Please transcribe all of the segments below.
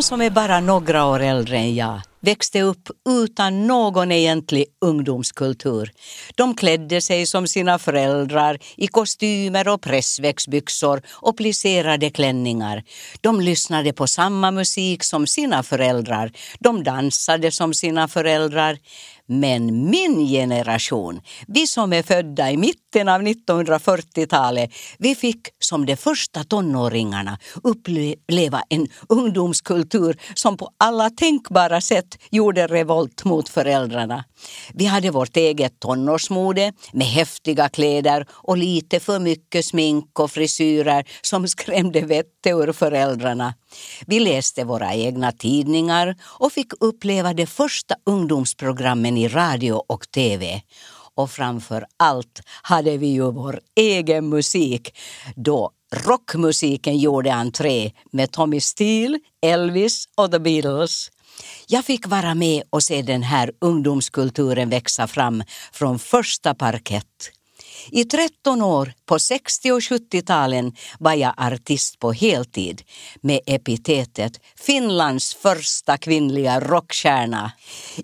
De som är bara några år äldre än jag växte upp utan någon egentlig ungdomskultur. De klädde sig som sina föräldrar i kostymer och pressväxtbyxor och plisserade klänningar. De lyssnade på samma musik som sina föräldrar. De dansade som sina föräldrar. Men min generation, vi som är födda i mitten av 1940-talet, vi fick som de första tonåringarna uppleva en ungdomskultur som på alla tänkbara sätt gjorde revolt mot föräldrarna. Vi hade vårt eget tonårsmode med häftiga kläder och lite för mycket smink och frisyrer som skrämde vettet ur föräldrarna. Vi läste våra egna tidningar och fick uppleva de första ungdomsprogrammen i radio och tv. Och framför allt hade vi ju vår egen musik då rockmusiken gjorde entré med Tommy Steele, Elvis och The Beatles. Jag fick vara med och se den här ungdomskulturen växa fram från första parkett. I 13 år på 60 och 70-talen var jag artist på heltid med epitetet Finlands första kvinnliga rockstjärna.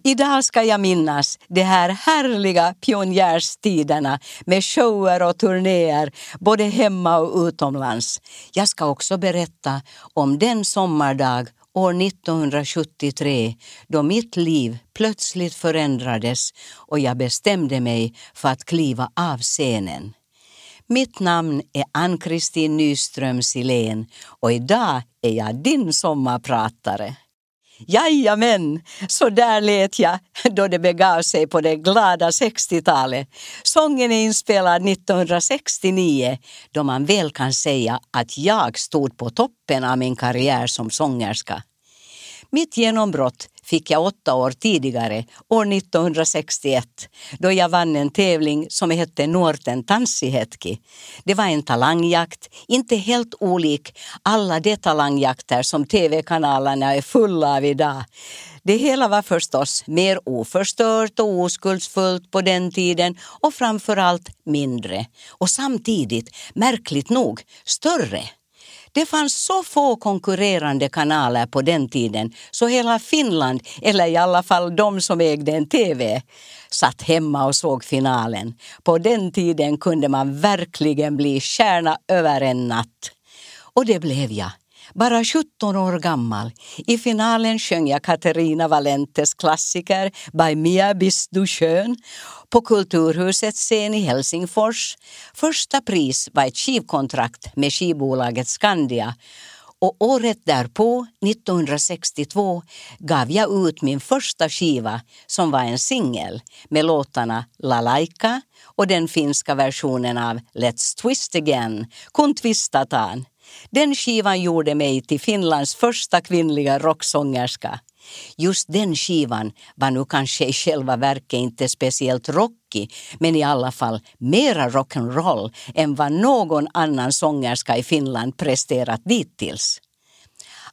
Idag ska jag minnas de här härliga pionjärstiderna med shower och turnéer både hemma och utomlands. Jag ska också berätta om den sommardag år 1973 då mitt liv plötsligt förändrades och jag bestämde mig för att kliva av scenen. Mitt namn är Ann-Kristin Nyström Silén och idag är jag din sommarpratare. Jajamän, så där lät jag då det begav sig på det glada 60-talet. Sången är inspelad 1969 då man väl kan säga att jag stod på toppen av min karriär som sångerska. Mitt genombrott fick jag åtta år tidigare, år 1961, då jag vann en tävling som hette Nuorten tanssihetki. Det var en talangjakt, inte helt olik alla de talangjakter som tv-kanalerna är fulla av idag. Det hela var förstås mer oförstört och oskuldsfullt på den tiden och framförallt mindre. Och samtidigt, märkligt nog, större. Det fanns så få konkurrerande kanaler på den tiden så hela Finland, eller i alla fall de som ägde en TV, satt hemma och såg finalen. På den tiden kunde man verkligen bli stjärna över en natt. Och det blev jag bara 17 år gammal. I finalen sjöng jag Katarina Valentes klassiker By Mia bist du Schön på Kulturhusets scen i Helsingfors. Första pris var ett skivkontrakt med skivbolaget Skandia och året därpå, 1962, gav jag ut min första skiva som var en singel med låtarna La Laika och den finska versionen av Let's Twist Again, Kun twistatan. Den skivan gjorde mig till Finlands första kvinnliga rocksångerska. Just den skivan var nu kanske i själva verket inte speciellt rockig men i alla fall mera rock'n'roll än vad någon annan sångerska i Finland presterat dittills.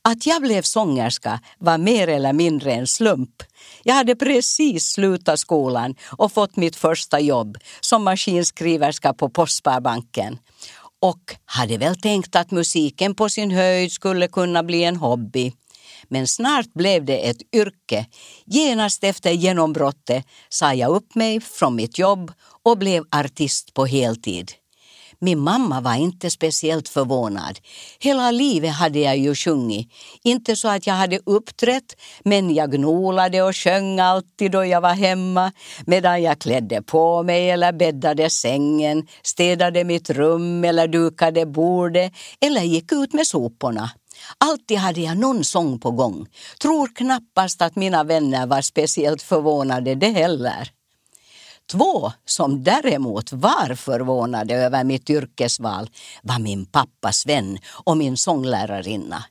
Att jag blev sångerska var mer eller mindre en slump. Jag hade precis slutat skolan och fått mitt första jobb som maskinskriverska på Postsparbanken och hade väl tänkt att musiken på sin höjd skulle kunna bli en hobby. Men snart blev det ett yrke. Genast efter genombrottet sa jag upp mig från mitt jobb och blev artist på heltid. Min mamma var inte speciellt förvånad. Hela livet hade jag ju sjungit. Inte så att jag hade uppträtt, men jag gnolade och sjöng alltid då jag var hemma medan jag klädde på mig eller bäddade sängen, städade mitt rum eller dukade bordet eller gick ut med soporna. Alltid hade jag någon sång på gång. Tror knappast att mina vänner var speciellt förvånade det heller. Två som däremot var förvånade över mitt yrkesval var min pappas vän och min sånglärarinna.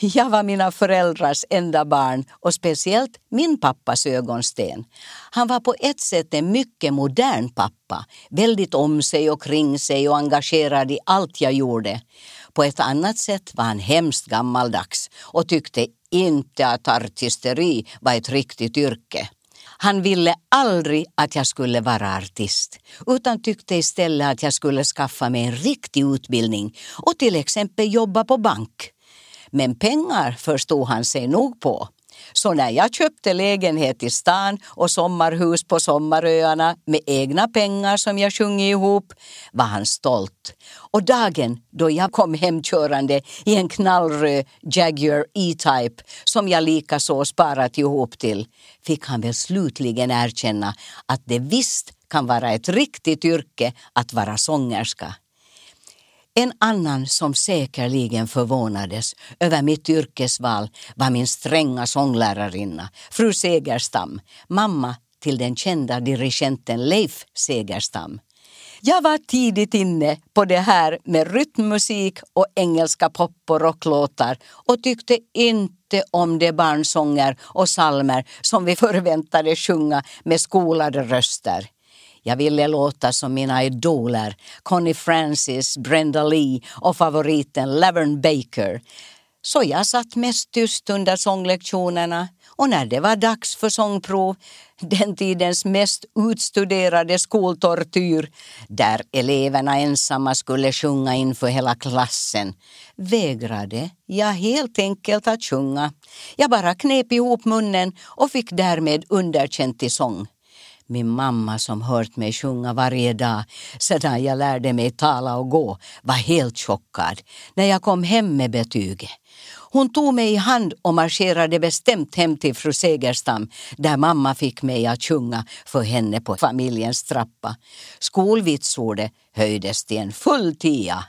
Jag var mina föräldrars enda barn och speciellt min pappas ögonsten. Han var på ett sätt en mycket modern pappa, väldigt om sig och kring sig och engagerad i allt jag gjorde. På ett annat sätt var han hemskt gammaldags och tyckte inte att artisteri var ett riktigt yrke. Han ville aldrig att jag skulle vara artist utan tyckte istället att jag skulle skaffa mig en riktig utbildning och till exempel jobba på bank. men pengar förstod han sig nog på. Så när jag köpte lägenhet i stan och sommarhus på sommaröarna med egna pengar som jag sjungit ihop var han stolt. Och dagen då jag kom hemkörande i en knallröd Jaguar E-Type som jag likaså sparat ihop till fick han väl slutligen erkänna att det visst kan vara ett riktigt yrke att vara sångerska. En annan som säkerligen förvånades över mitt yrkesval var min stränga sånglärarinna, fru Segerstam, mamma till den kända dirigenten Leif Segerstam. Jag var tidigt inne på det här med rytmmusik och engelska pop och rocklåtar och tyckte inte om de barnsånger och salmer som vi förväntade sjunga med skolade röster. Jag ville låta som mina idoler Connie Francis, Brenda Lee och favoriten Laverne Baker. Så jag satt mest tyst under sånglektionerna och när det var dags för sångprov, den tidens mest utstuderade skoltortyr, där eleverna ensamma skulle sjunga inför hela klassen, vägrade jag helt enkelt att sjunga. Jag bara knep ihop munnen och fick därmed underkänt i sång. Min mamma som hört mig sjunga varje dag sedan jag lärde mig tala och gå var helt chockad när jag kom hem med betyget. Hon tog mig i hand och marscherade bestämt hem till fru Segerstam där mamma fick mig att sjunga för henne på familjens trappa. Skolvitsordet höjdes till en full tia.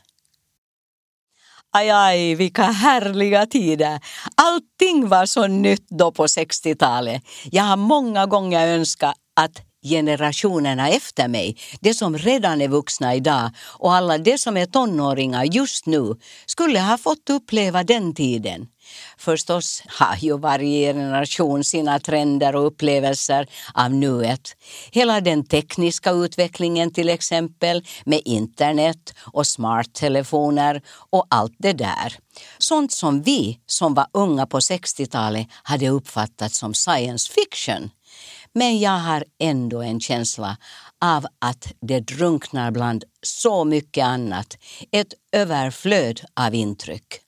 Aj, aj, vilka härliga tider. Allting var så nytt då på 60-talet. Jag har många gånger önskat att generationerna efter mig, de som redan är vuxna idag och alla de som är tonåringar just nu, skulle ha fått uppleva den tiden. Förstås har ju varje generation sina trender och upplevelser av nuet. Hela den tekniska utvecklingen till exempel med internet och smarttelefoner och allt det där. Sånt som vi som var unga på 60-talet hade uppfattat som science fiction. Men jag har ändå en känsla av att det drunknar bland så mycket annat, ett överflöd av intryck.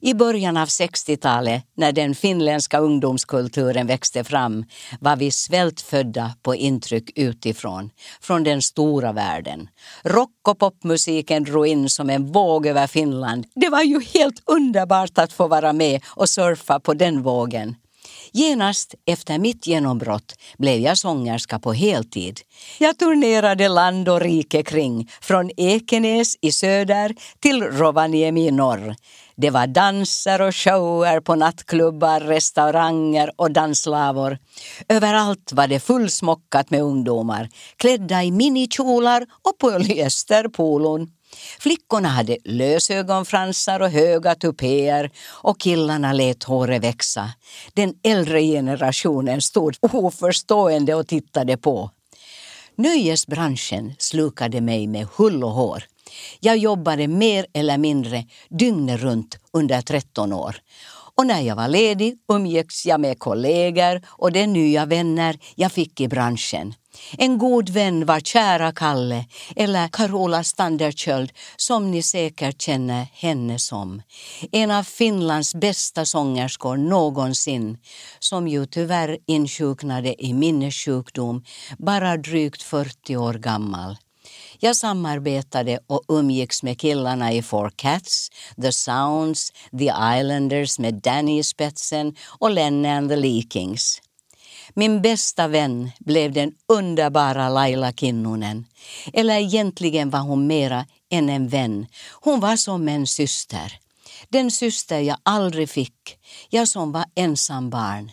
I början av 60-talet, när den finländska ungdomskulturen växte fram, var vi svältfödda på intryck utifrån, från den stora världen. Rock och popmusiken drog in som en våg över Finland. Det var ju helt underbart att få vara med och surfa på den vågen. Genast efter mitt genombrott blev jag sångerska på heltid. Jag turnerade land och rike kring, från Ekenäs i söder till Rovaniemi i norr. Det var danser och shower på nattklubbar, restauranger och danslavor. Överallt var det fullsmockat med ungdomar, klädda i minikjolar och polyesterpolon. Flickorna hade lösögonfransar och höga tupéer och killarna lät håret växa. Den äldre generationen stod oförstående och tittade på. Nöjesbranschen slukade mig med hull och hår. Jag jobbade mer eller mindre dygnet runt under 13 år. Och när jag var ledig umgicks jag med kollegor och de nya vänner jag fick i branschen. En god vän var kära Kalle, eller Carola Standerköld som ni säkert känner henne som. En av Finlands bästa sångerskor någonsin, som ju tyvärr insjuknade i minnessjukdom, bara drygt 40 år gammal. Jag samarbetade och umgicks med killarna i Four Cats, The Sounds, The Islanders med Danny i spetsen och Lenne and the Leakings. Min bästa vän blev den underbara Laila Kinnunen. Eller egentligen var hon mera än en vän. Hon var som en syster. Den syster jag aldrig fick, jag som var ensam barn.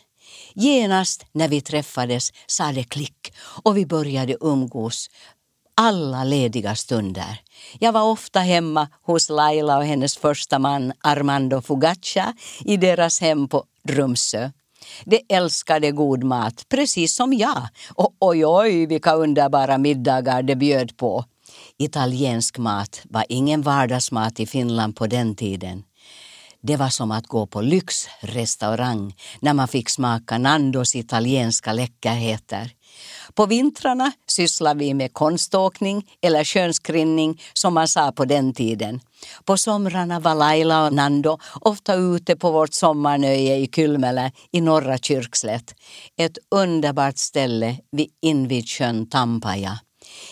Genast när vi träffades sa det klick och vi började umgås alla lediga stunder. Jag var ofta hemma hos Laila och hennes första man Armando Fugaccia i deras hem på Rumsö. De älskade god mat, precis som jag. Och oj, oj, vilka underbara middagar de bjöd på. Italiensk mat var ingen vardagsmat i Finland på den tiden. Det var som att gå på lyxrestaurang när man fick smaka Nandos italienska läckerheter. På vintrarna sysslar vi med konståkning eller skönskrinning som man sa på den tiden. På somrarna var Laila och Nando ofta ute på vårt sommarnöje i Kylmälä i norra Kyrkslätt. Ett underbart ställe vid invid sjön Tampaja.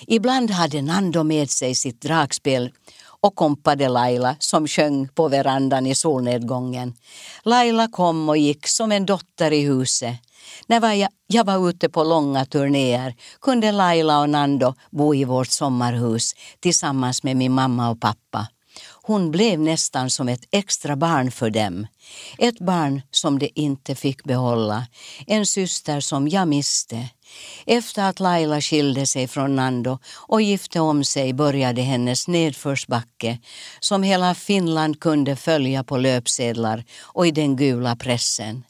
Ibland hade Nando med sig sitt dragspel och kompade Laila som sjöng på verandan i solnedgången. Laila kom och gick som en dotter i huset. När jag, jag var ute på långa turnéer kunde Laila och Nando bo i vårt sommarhus tillsammans med min mamma och pappa. Hon blev nästan som ett extra barn för dem. Ett barn som de inte fick behålla. En syster som jag miste. Efter att Laila skilde sig från Nando och gifte om sig började hennes nedförsbacke som hela Finland kunde följa på löpsedlar och i den gula pressen.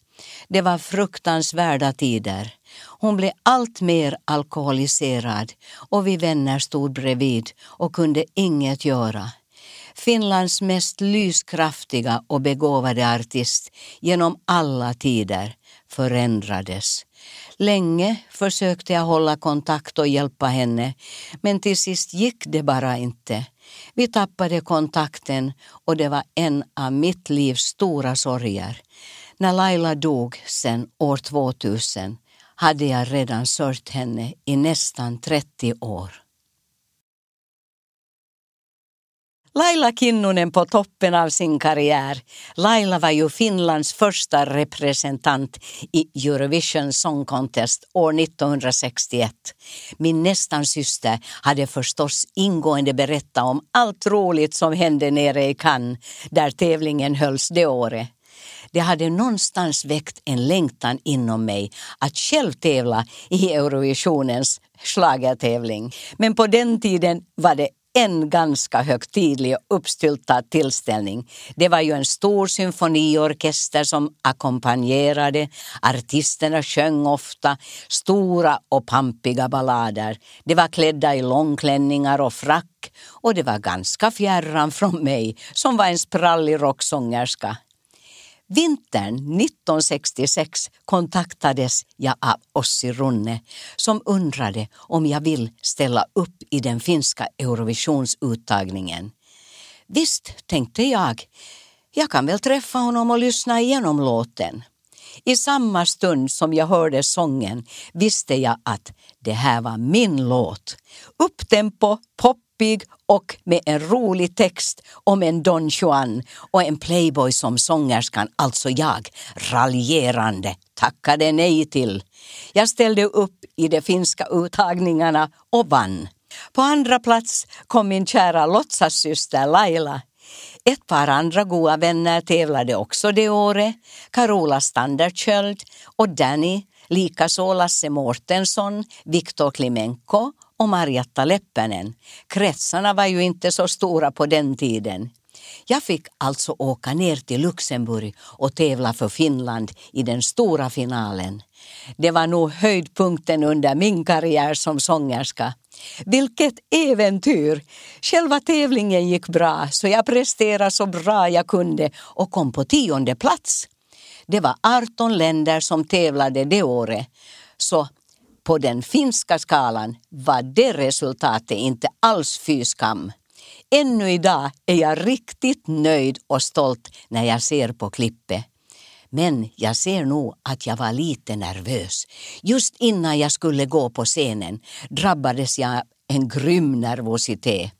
Det var fruktansvärda tider. Hon blev allt mer alkoholiserad och vi vänner stod bredvid och kunde inget göra. Finlands mest lyskraftiga och begåvade artist genom alla tider förändrades. Länge försökte jag hålla kontakt och hjälpa henne men till sist gick det bara inte. Vi tappade kontakten och det var en av mitt livs stora sorger. När Laila dog sen år 2000 hade jag redan sörjt henne i nästan 30 år. Laila Kinnunen på toppen av sin karriär. Laila var ju Finlands första representant i Eurovision Song Contest år 1961. Min nästan syster hade förstås ingående berättat om allt roligt som hände nere i Cannes där tävlingen hölls det året. Det hade någonstans väckt en längtan inom mig att själv tävla i Eurovisionens schlagertävling. Men på den tiden var det en ganska högtidlig och uppstyltad tillställning. Det var ju en stor symfoniorkester som ackompanjerade. Artisterna sjöng ofta stora och pampiga ballader. De var klädda i långklänningar och frack och det var ganska fjärran från mig som var en sprallig rocksångerska. Vintern 1966 kontaktades jag av Ossi Runne som undrade om jag vill ställa upp i den finska Eurovisionsuttagningen. Visst, tänkte jag. Jag kan väl träffa honom och lyssna igenom låten. I samma stund som jag hörde sången visste jag att det här var min låt. Upptempo, pop poppig och med en rolig text om en Don Juan och en playboy som sångerskan, alltså jag, raljerande tackade nej till. Jag ställde upp i de finska uttagningarna och vann. På andra plats kom min kära låtsassyster Laila. Ett par andra goda vänner tävlade också det året. Carola Standardköld och Danny, likaså Lasse Mårtensson, Viktor Klimenko och Marjatta Leppänen. Kretsarna var ju inte så stora på den tiden. Jag fick alltså åka ner till Luxemburg och tävla för Finland i den stora finalen. Det var nog höjdpunkten under min karriär som sångerska. Vilket äventyr! Själva tävlingen gick bra så jag presterade så bra jag kunde och kom på tionde plats. Det var 18 länder som tävlade det året. Så på den finska skalan var det resultatet inte alls fy skam. Ännu idag är jag riktigt nöjd och stolt när jag ser på klippet. Men jag ser nog att jag var lite nervös. Just innan jag skulle gå på scenen drabbades jag en grym nervositet.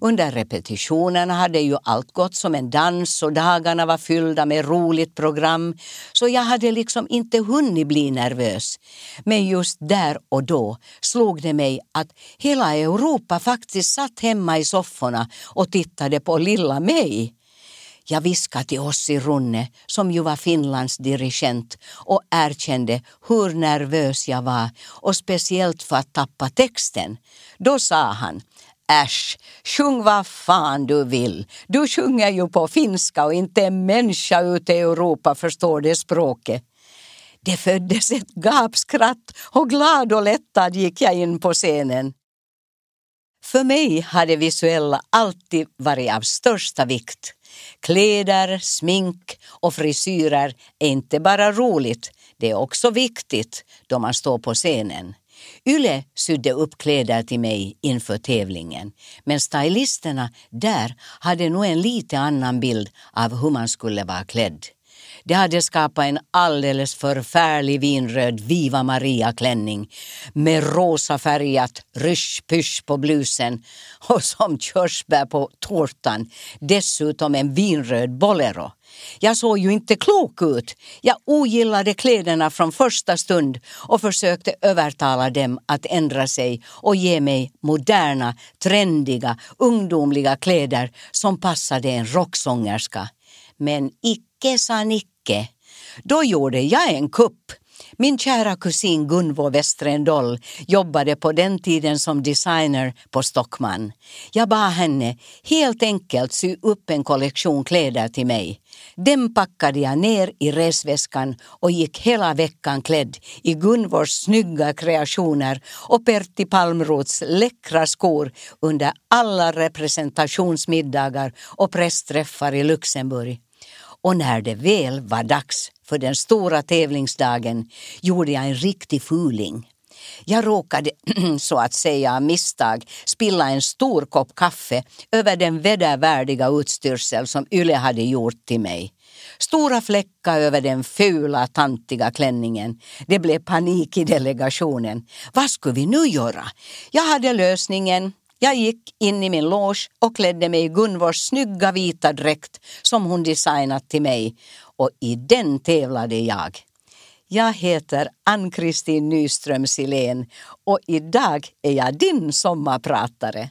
Under repetitionerna hade ju allt gått som en dans och dagarna var fyllda med roligt program så jag hade liksom inte hunnit bli nervös. Men just där och då slog det mig att hela Europa faktiskt satt hemma i sofforna och tittade på lilla mig. Jag viskade till Ossi Runne, som ju var Finlands dirigent och erkände hur nervös jag var och speciellt för att tappa texten. Då sa han Äsch, sjung vad fan du vill. Du sjunger ju på finska och inte en människa ute i Europa förstår det språket. Det föddes ett gapskratt och glad och lättad gick jag in på scenen. För mig har det visuella alltid varit av största vikt. Kläder, smink och frisyrer är inte bara roligt, det är också viktigt då man står på scenen. Yle sydde upp kläder till mig inför tävlingen, men stylisterna där hade nog en lite annan bild av hur man skulle vara klädd. Det hade skapat en alldeles förfärlig vinröd Viva Maria-klänning med rosa färgat rysch-pysch på blusen och som körsbär på tårtan dessutom en vinröd bolero. Jag såg ju inte klok ut. Jag ogillade kläderna från första stund och försökte övertala dem att ändra sig och ge mig moderna, trendiga, ungdomliga kläder som passade en rocksångerska. Men icke sa Nicke. Då gjorde jag en kupp. Min kära kusin Gunvor Westrendoll jobbade på den tiden som designer på Stockman. Jag bad henne helt enkelt sy upp en kollektion kläder till mig. Den packade jag ner i resväskan och gick hela veckan klädd i Gunvors snygga kreationer och Pertti Palmroths läckra skor under alla representationsmiddagar och pressträffar i Luxemburg. Och när det väl var dags för den stora tävlingsdagen gjorde jag en riktig fuling. Jag råkade så att säga av misstag spilla en stor kopp kaffe över den vedervärdiga utstyrsel som Yle hade gjort till mig. Stora fläckar över den fula, tantiga klänningen. Det blev panik i delegationen. Vad skulle vi nu göra? Jag hade lösningen. Jag gick in i min loge och klädde mig i Gunvors snygga vita dräkt som hon designat till mig och i den tävlade jag. Jag heter Ann-Kristin Nyström Silén och idag är jag din sommarpratare.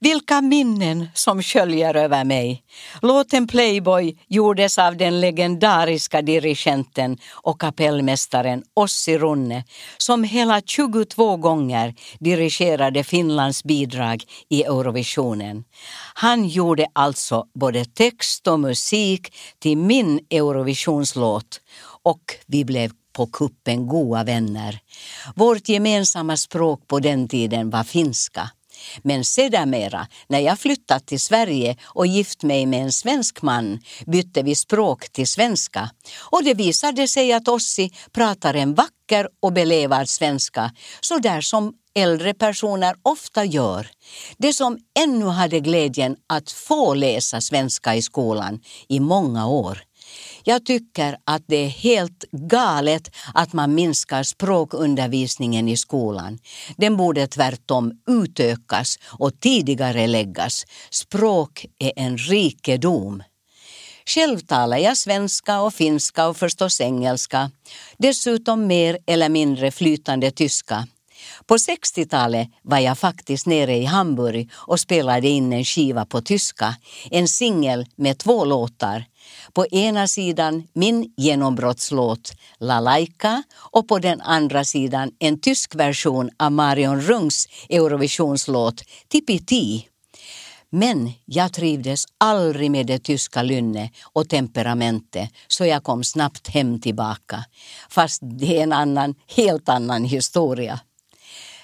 Vilka minnen som sköljer över mig. Låten Playboy gjordes av den legendariska dirigenten och kapellmästaren Ossi Runne som hela 22 gånger dirigerade Finlands bidrag i Eurovisionen. Han gjorde alltså både text och musik till min Eurovisionslåt och vi blev på kuppen goda vänner. Vårt gemensamma språk på den tiden var finska. Men sedermera, när jag flyttat till Sverige och gift mig med en svensk man, bytte vi språk till svenska. Och det visade sig att Ossi pratar en vacker och belevad svenska, så där som äldre personer ofta gör. Det som ännu hade glädjen att få läsa svenska i skolan i många år. Jag tycker att det är helt galet att man minskar språkundervisningen i skolan. Den borde tvärtom utökas och tidigare läggas. Språk är en rikedom. Själv talar jag svenska och finska och förstås engelska. Dessutom mer eller mindre flytande tyska. På 60-talet var jag faktiskt nere i Hamburg och spelade in en skiva på tyska, en singel med två låtar. På ena sidan min genombrottslåt La Laika och på den andra sidan en tysk version av Marion Rungs Eurovisionslåt Tipiti. Men jag trivdes aldrig med det tyska lynne och temperamentet så jag kom snabbt hem tillbaka. Fast det är en annan, helt annan historia.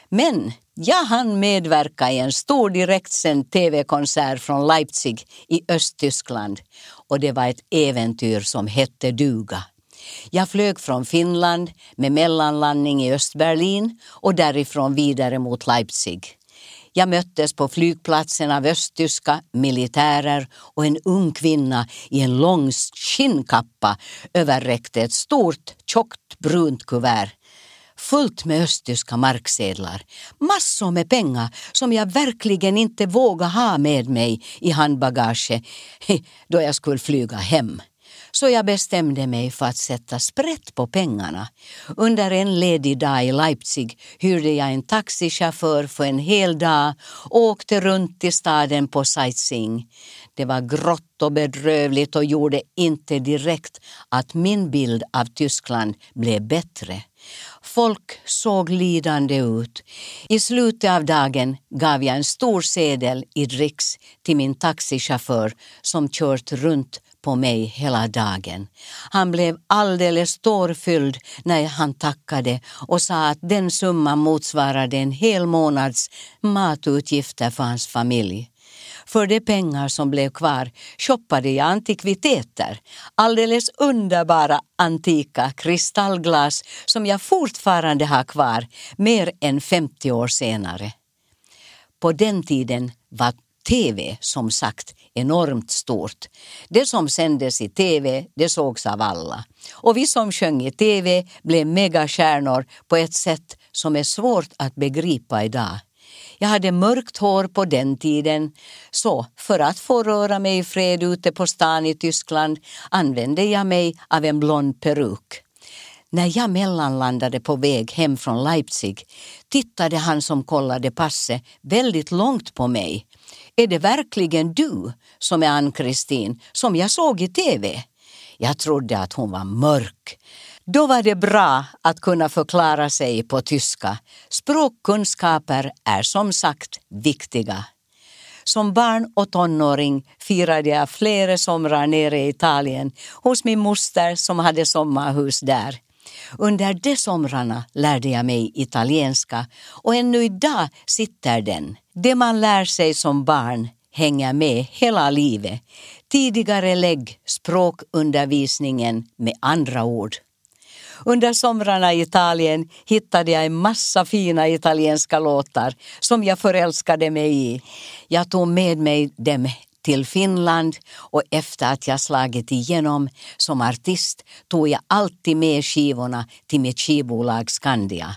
Men jag hann medverka i en stor direktsänd tv-konsert från Leipzig i Östtyskland och det var ett äventyr som hette duga. Jag flög från Finland med mellanlandning i Östberlin och därifrån vidare mot Leipzig. Jag möttes på flygplatsen av östtyska militärer och en ung kvinna i en lång skinnkappa överräckte ett stort tjockt brunt kuvert fullt med östtyska marksedlar. Massor med pengar som jag verkligen inte vågade ha med mig i handbagaget då jag skulle flyga hem. Så jag bestämde mig för att sätta sprätt på pengarna. Under en ledig dag i Leipzig hyrde jag en taxichaufför för en hel dag och åkte runt i staden på sightseeing. Det var grått och bedrövligt och gjorde inte direkt att min bild av Tyskland blev bättre. Folk såg lidande ut. I slutet av dagen gav jag en stor sedel i dricks till min taxichaufför som kört runt på mig hela dagen. Han blev alldeles tårfylld när han tackade och sa att den summan motsvarade en hel månads matutgifter för hans familj. För de pengar som blev kvar shoppade jag antikviteter, alldeles underbara antika kristallglas som jag fortfarande har kvar mer än 50 år senare. På den tiden var TV som sagt enormt stort. Det som sändes i TV, det sågs av alla. Och vi som sjöng i TV blev megastjärnor på ett sätt som är svårt att begripa idag. Jag hade mörkt hår på den tiden, så för att få röra mig i fred ute på stan i Tyskland använde jag mig av en blond peruk. När jag mellanlandade på väg hem från Leipzig tittade han som kollade passet väldigt långt på mig. Är det verkligen du som är Ann-Kristin som jag såg i TV? Jag trodde att hon var mörk. Då var det bra att kunna förklara sig på tyska. Språkkunskaper är som sagt viktiga. Som barn och tonåring firade jag flera somrar nere i Italien hos min moster som hade sommarhus där. Under de somrarna lärde jag mig italienska och ännu idag sitter den. Det man lär sig som barn hänger med hela livet. Tidigare lägg språkundervisningen med andra ord. Under somrarna i Italien hittade jag en massa fina italienska låtar som jag förälskade mig i. Jag tog med mig dem till Finland och efter att jag slagit igenom som artist tog jag alltid med skivorna till mitt skivbolag Skandia.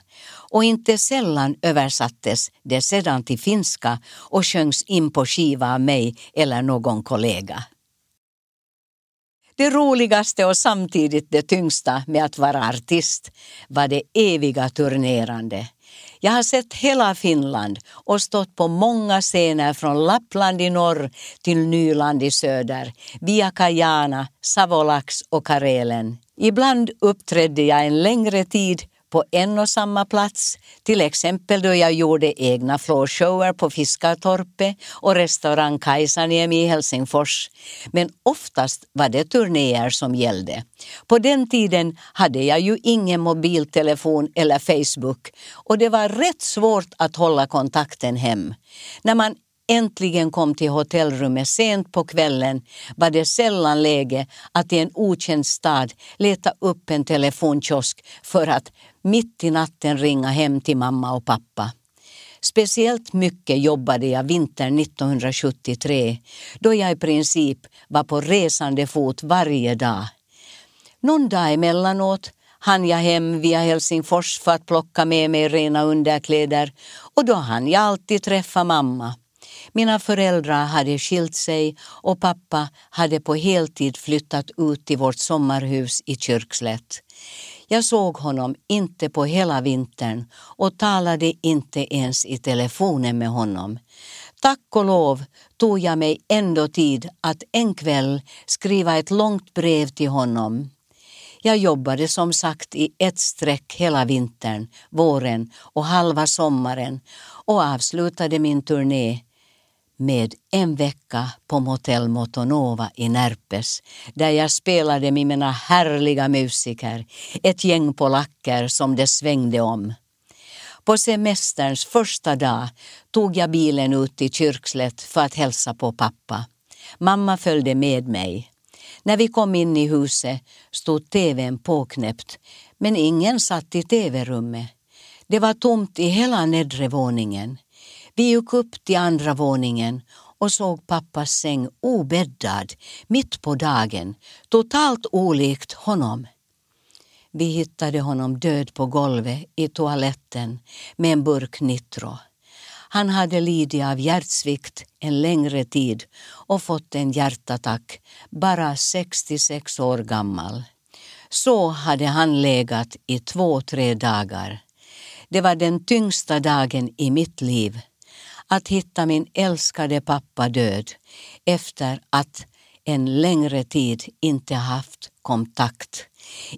Och inte sällan översattes det sedan till finska och sjöngs in på skiva av mig eller någon kollega. Det roligaste och samtidigt det tyngsta med att vara artist var det eviga turnerande. Jag har sett hela Finland och stått på många scener från Lappland i norr till Nyland i söder, via Kajana, Savolax och Karelen. Ibland uppträdde jag en längre tid på en och samma plats, till exempel då jag gjorde egna flowshower på Fiskartorpet och restaurang Kaisaniemi i Helsingfors. Men oftast var det turnéer som gällde. På den tiden hade jag ju ingen mobiltelefon eller Facebook och det var rätt svårt att hålla kontakten hem. När man äntligen kom till hotellrummet sent på kvällen var det sällan läge att i en okänd stad leta upp en telefonkiosk för att mitt i natten ringa hem till mamma och pappa. Speciellt mycket jobbade jag vintern 1973 då jag i princip var på resande fot varje dag. Någon dag emellanåt hann jag hem via Helsingfors för att plocka med mig rena underkläder och då hann jag alltid träffa mamma. Mina föräldrar hade skilt sig och pappa hade på heltid flyttat ut till vårt sommarhus i Kyrkslätt. Jag såg honom inte på hela vintern och talade inte ens i telefonen med honom. Tack och lov tog jag mig ändå tid att en kväll skriva ett långt brev till honom. Jag jobbade som sagt i ett streck hela vintern, våren och halva sommaren och avslutade min turné med en vecka på Motel Motonova i Närpes där jag spelade med mina härliga musiker, ett gäng polacker som det svängde om. På semesterns första dag tog jag bilen ut till Kyrkslätt för att hälsa på pappa. Mamma följde med mig. När vi kom in i huset stod tvn påknäppt men ingen satt i tv-rummet. Det var tomt i hela nedre våningen. Vi gick upp till andra våningen och såg pappas säng obäddad mitt på dagen, totalt olikt honom. Vi hittade honom död på golvet i toaletten med en burk Nitro. Han hade lidit av hjärtsvikt en längre tid och fått en hjärtattack, bara 66 år gammal. Så hade han legat i två, tre dagar. Det var den tyngsta dagen i mitt liv att hitta min älskade pappa död efter att en längre tid inte haft kontakt.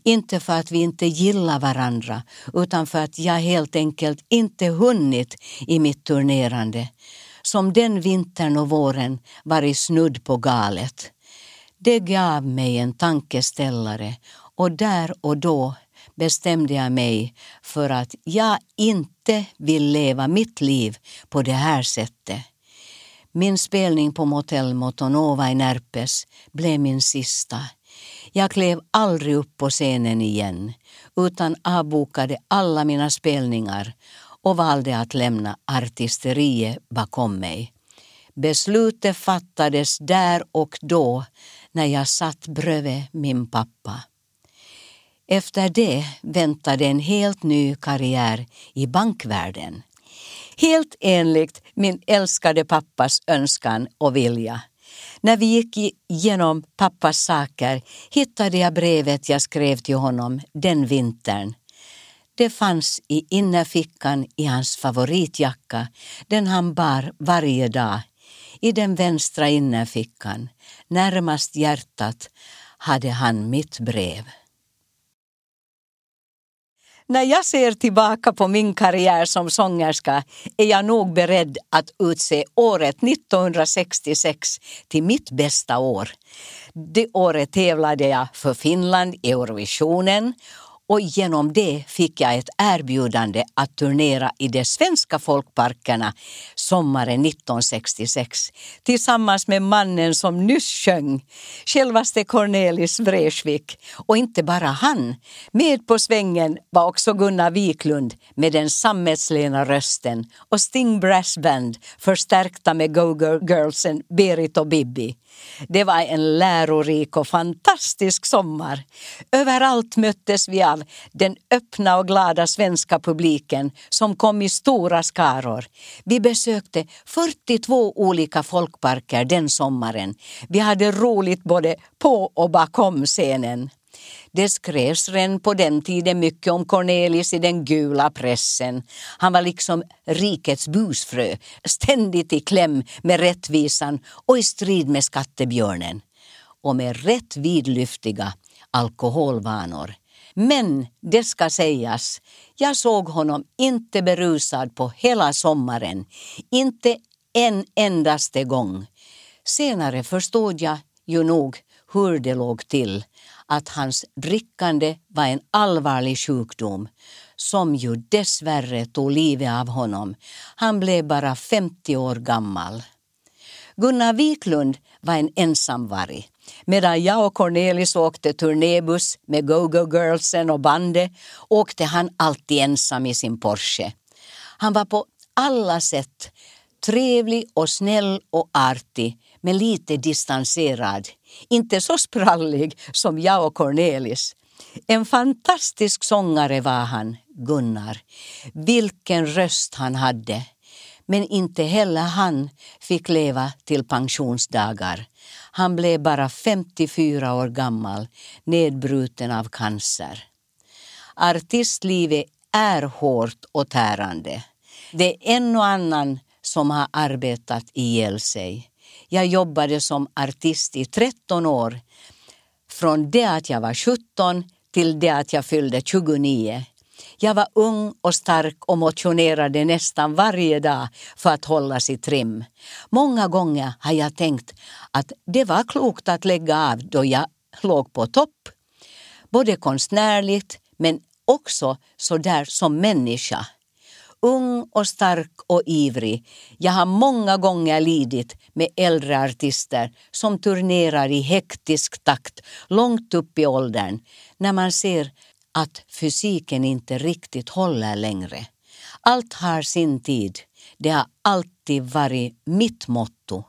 Inte för att vi inte gillar varandra utan för att jag helt enkelt inte hunnit i mitt turnerande som den vintern och våren varit snudd på galet. Det gav mig en tankeställare och där och då bestämde jag mig för att jag inte vill leva mitt liv på det här sättet. Min spelning på Motell Motonova i Närpes blev min sista. Jag klev aldrig upp på scenen igen utan avbokade alla mina spelningar och valde att lämna artisteriet bakom mig. Beslutet fattades där och då när jag satt bredvid min pappa. Efter det väntade en helt ny karriär i bankvärlden. Helt enligt min älskade pappas önskan och vilja. När vi gick igenom pappas saker hittade jag brevet jag skrev till honom den vintern. Det fanns i innerfickan i hans favoritjacka, den han bar varje dag. I den vänstra innerfickan, närmast hjärtat, hade han mitt brev. När jag ser tillbaka på min karriär som sångerska är jag nog beredd att utse året 1966 till mitt bästa år. Det året tävlade jag för Finland i Eurovisionen och genom det fick jag ett erbjudande att turnera i de svenska folkparkerna sommaren 1966 tillsammans med mannen som nyss sjöng, självaste Cornelis Vreeswijk. Och inte bara han, med på svängen var också Gunnar Wiklund med den sammetslena rösten och Sting Brass Band förstärkta med Go-Go Girlsen Berit och Bibi. Det var en lärorik och fantastisk sommar. Överallt möttes vi av den öppna och glada svenska publiken som kom i stora skaror. Vi besökte 42 olika folkparker den sommaren. Vi hade roligt både på och bakom scenen. Det skrevs redan på den tiden mycket om Cornelis i den gula pressen. Han var liksom rikets busfrö, ständigt i kläm med rättvisan och i strid med skattebjörnen. Och med rätt vidlyftiga alkoholvanor. Men det ska sägas, jag såg honom inte berusad på hela sommaren. Inte en endaste gång. Senare förstod jag ju nog hur det låg till att hans drickande var en allvarlig sjukdom som ju dessvärre tog livet av honom. Han blev bara 50 år gammal. Gunnar Wiklund var en ensamvarg. Medan jag och Cornelis åkte turnébuss med Go-Go Girlsen och bandet åkte han alltid ensam i sin Porsche. Han var på alla sätt trevlig och snäll och artig men lite distanserad. Inte så sprallig som jag och Cornelis. En fantastisk sångare var han, Gunnar. Vilken röst han hade. Men inte heller han fick leva till pensionsdagar. Han blev bara 54 år gammal, nedbruten av cancer. Artistlivet är hårt och tärande. Det är en och annan som har arbetat ihjäl sig. Jag jobbade som artist i 13 år. Från det att jag var 17 till det att jag fyllde 29. Jag var ung och stark och motionerade nästan varje dag för att hålla sig trim. Många gånger har jag tänkt att det var klokt att lägga av då jag låg på topp. Både konstnärligt men också så där som människa ung och stark och ivrig. Jag har många gånger lidit med äldre artister som turnerar i hektisk takt långt upp i åldern när man ser att fysiken inte riktigt håller längre. Allt har sin tid. Det har alltid varit mitt motto.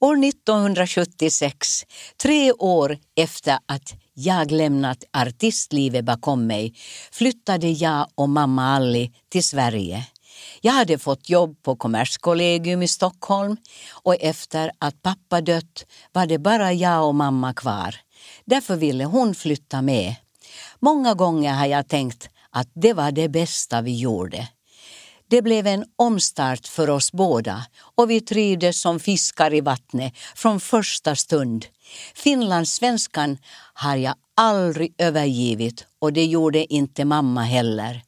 År 1976, tre år efter att jag lämnat artistlivet bakom mig flyttade jag och mamma Alli till Sverige. Jag hade fått jobb på Kommerskollegium i Stockholm och efter att pappa dött var det bara jag och mamma kvar. Därför ville hon flytta med. Många gånger har jag tänkt att det var det bästa vi gjorde. Det blev en omstart för oss båda och vi trivdes som fiskar i vattnet från första stund. Finlandssvenskan har jag aldrig övergivit och det gjorde inte mamma heller.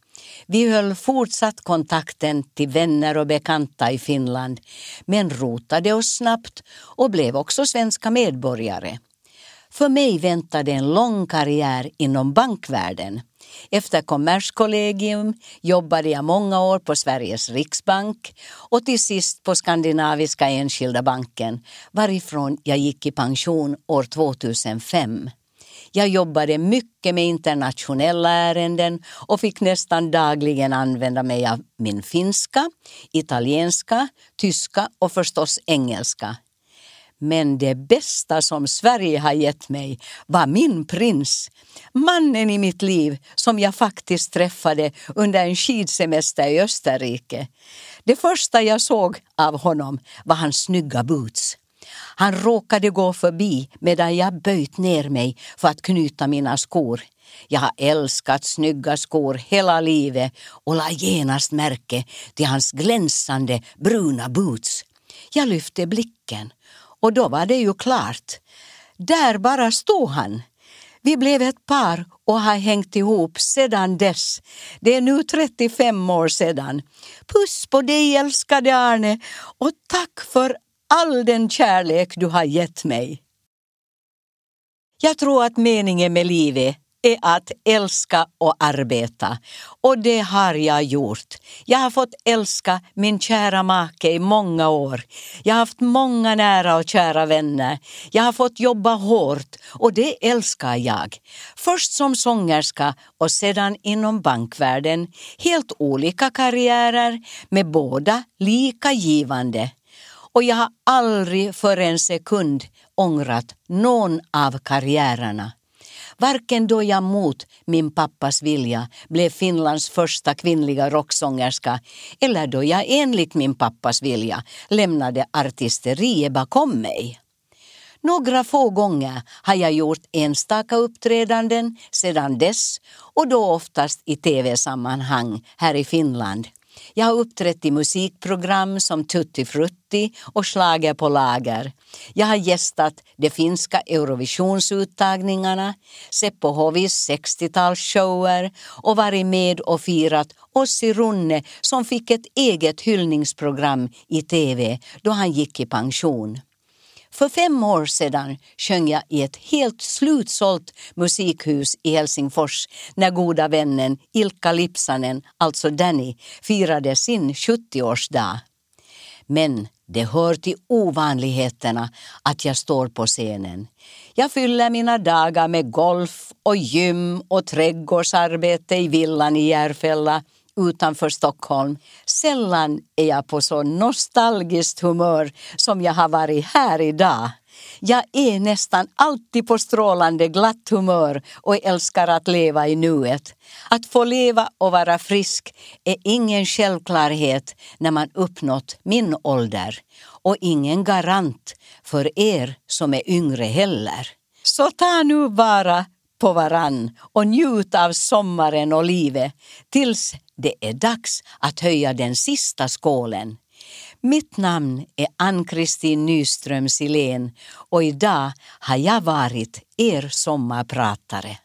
Vi höll fortsatt kontakten till vänner och bekanta i Finland men rotade oss snabbt och blev också svenska medborgare. För mig väntade en lång karriär inom bankvärlden. Efter Kommerskollegium jobbade jag många år på Sveriges riksbank och till sist på Skandinaviska Enskilda banken varifrån jag gick i pension år 2005. Jag jobbade mycket med internationella ärenden och fick nästan dagligen använda mig av min finska, italienska, tyska och förstås engelska. Men det bästa som Sverige har gett mig var min prins. Mannen i mitt liv som jag faktiskt träffade under en skidsemester i Österrike. Det första jag såg av honom var hans snygga boots. Han råkade gå förbi medan jag böjt ner mig för att knyta mina skor. Jag har älskat snygga skor hela livet och la genast märke till hans glänsande bruna boots. Jag lyfte blicken och då var det ju klart. Där bara stod han. Vi blev ett par och har hängt ihop sedan dess. Det är nu 35 år sedan. Puss på dig älskade Arne och tack för all den kärlek du har gett mig. Jag tror att meningen med livet är att älska och arbeta. Och det har jag gjort. Jag har fått älska min kära make i många år. Jag har haft många nära och kära vänner. Jag har fått jobba hårt och det älskar jag. Först som sångerska och sedan inom bankvärlden. Helt olika karriärer med båda lika givande. Och jag har aldrig för en sekund ångrat någon av karriärerna. Varken då jag mot min pappas vilja blev Finlands första kvinnliga rocksångerska eller då jag enligt min pappas vilja lämnade artisteriet bakom mig. Några få gånger har jag gjort enstaka uppträdanden sedan dess och då oftast i tv-sammanhang här i Finland. Jag har uppträtt i musikprogram som Tutti Frutti och Slager på lager. Jag har gästat de finska Eurovisionsuttagningarna, sett på Hovis 60-talsshower och varit med och firat Ossi Runne som fick ett eget hyllningsprogram i tv då han gick i pension. För fem år sedan sjöng jag i ett helt slutsålt musikhus i Helsingfors när goda vännen Ilkka Lipsanen, alltså Danny, firade sin 70-årsdag. Men det hör till ovanligheterna att jag står på scenen. Jag fyller mina dagar med golf och gym och trädgårdsarbete i villan i Järfälla utanför Stockholm. Sällan är jag på så nostalgiskt humör som jag har varit här idag. Jag är nästan alltid på strålande glatt humör och älskar att leva i nuet. Att få leva och vara frisk är ingen självklarhet när man uppnått min ålder och ingen garant för er som är yngre heller. Så ta nu vara på varann och njut av sommaren och livet tills det är dags att höja den sista skålen. Mitt namn är Ann-Kristin Nyström Silén och idag har jag varit er sommarpratare.